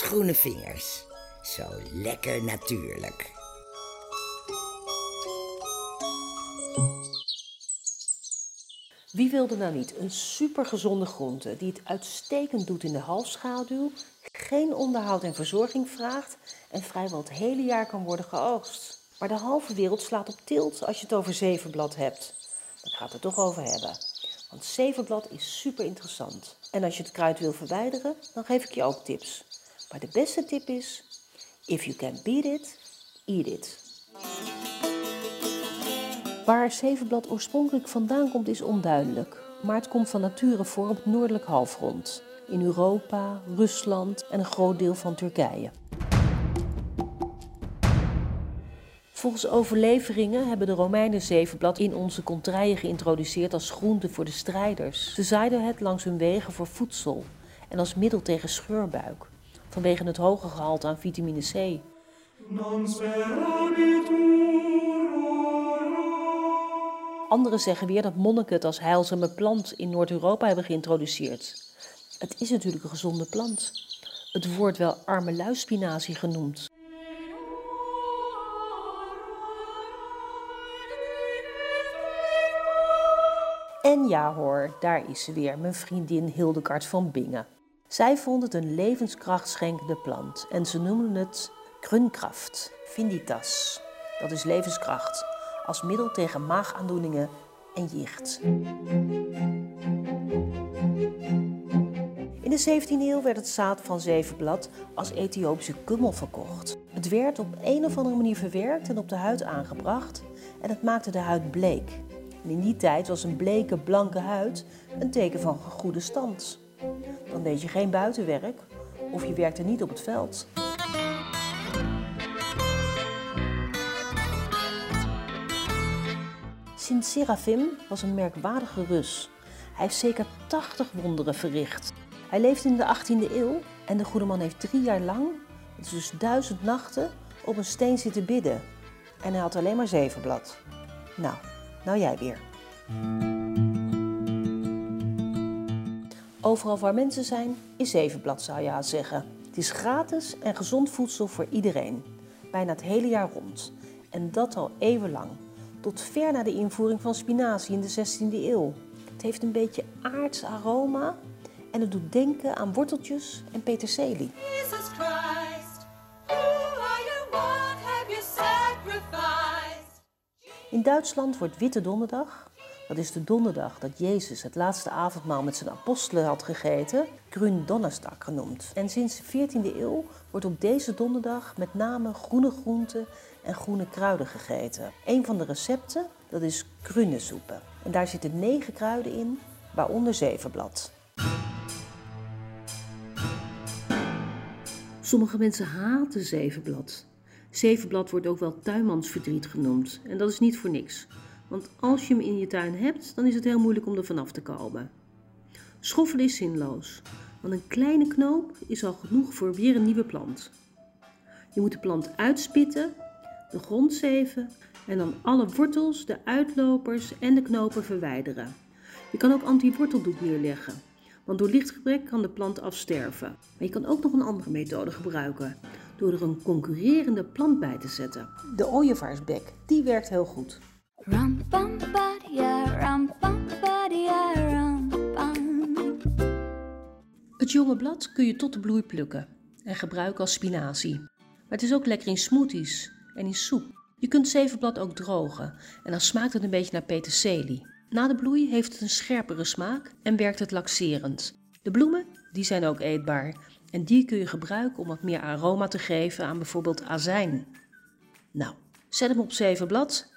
groene vingers. Zo lekker natuurlijk. Wie wilde nou niet een supergezonde groente die het uitstekend doet in de halfschaduw, geen onderhoud en verzorging vraagt en vrijwel het hele jaar kan worden geoogst? Maar de halve wereld slaat op tilt als je het over zevenblad hebt. Dan gaat het toch over hebben. Want zevenblad is super interessant. En als je het kruid wil verwijderen, dan geef ik je ook tips. Maar de beste tip is: if you can beat it, eat it. Waar zevenblad oorspronkelijk vandaan komt is onduidelijk, maar het komt van nature voor op het noordelijk halfrond, in Europa, Rusland en een groot deel van Turkije. Volgens overleveringen hebben de Romeinen zevenblad in onze contraien geïntroduceerd als groente voor de strijders. Ze zaaiden het langs hun wegen voor voedsel en als middel tegen scheurbuik, vanwege het hoge gehalte aan vitamine C. Anderen zeggen weer dat monniken het als heilzame plant in Noord-Europa hebben geïntroduceerd. Het is natuurlijk een gezonde plant. Het wordt wel armeluispinazie genoemd. En ja hoor, daar is ze weer, mijn vriendin Hildegard van Bingen. Zij vond het een levenskrachtschenkende plant en ze noemden het Grunkraft, Vinditas. Dat is levenskracht, als middel tegen maagaandoeningen en jicht. In de 17e eeuw werd het zaad van zevenblad als Ethiopische kummel verkocht. Het werd op een of andere manier verwerkt en op de huid aangebracht en het maakte de huid bleek. In die tijd was een bleke, blanke huid een teken van goede stand. Dan deed je geen buitenwerk of je werkte niet op het veld. Sint Seraphim was een merkwaardige Rus. Hij heeft zeker 80 wonderen verricht. Hij leefde in de 18e eeuw en de goede man heeft drie jaar lang, is dus duizend nachten, op een steen zitten bidden. En hij had alleen maar zevenblad. Nou, nou jij weer. Overal waar mensen zijn, is zevenblad zou je haast zeggen. Het is gratis en gezond voedsel voor iedereen. Bijna het hele jaar rond. En dat al eeuwenlang. Tot ver na de invoering van spinazie in de 16e eeuw. Het heeft een beetje aards aroma en het doet denken aan worteltjes en peterselie. Jesus Christ, who are you? What have you sacrificed? In Duitsland wordt Witte Donderdag, dat is de donderdag dat Jezus het laatste avondmaal met zijn apostelen had gegeten, Gründonnerstag genoemd. En sinds de 14e eeuw wordt op deze donderdag met name groene groenten en groene kruiden gegeten. Een van de recepten, dat is groenesoepen. En daar zitten negen kruiden in, waaronder zevenblad. Sommige mensen haten zevenblad. Zevenblad wordt ook wel tuinmansverdriet genoemd. En dat is niet voor niks. Want als je hem in je tuin hebt, dan is het heel moeilijk om er vanaf te komen. Schoffelen is zinloos. Want een kleine knoop is al genoeg voor weer een nieuwe plant. Je moet de plant uitspitten, de grond zeven en dan alle wortels, de uitlopers en de knopen verwijderen. Je kan ook anti-worteldoek neerleggen, want door lichtgebrek kan de plant afsterven. Maar je kan ook nog een andere methode gebruiken, door er een concurrerende plant bij te zetten. De ooievaarsbek, die werkt heel goed. Ba-dia, rum bum. Het jonge blad kun je tot de bloei plukken en gebruiken als spinazie. Maar het is ook lekker in smoothies en in soep. Je kunt zevenblad ook drogen en dan smaakt het een beetje naar peterselie. Na de bloei heeft het een scherpere smaak en werkt het laxerend. De bloemen, die zijn ook eetbaar en die kun je gebruiken om wat meer aroma te geven aan bijvoorbeeld azijn. Nou, zet hem op zevenblad.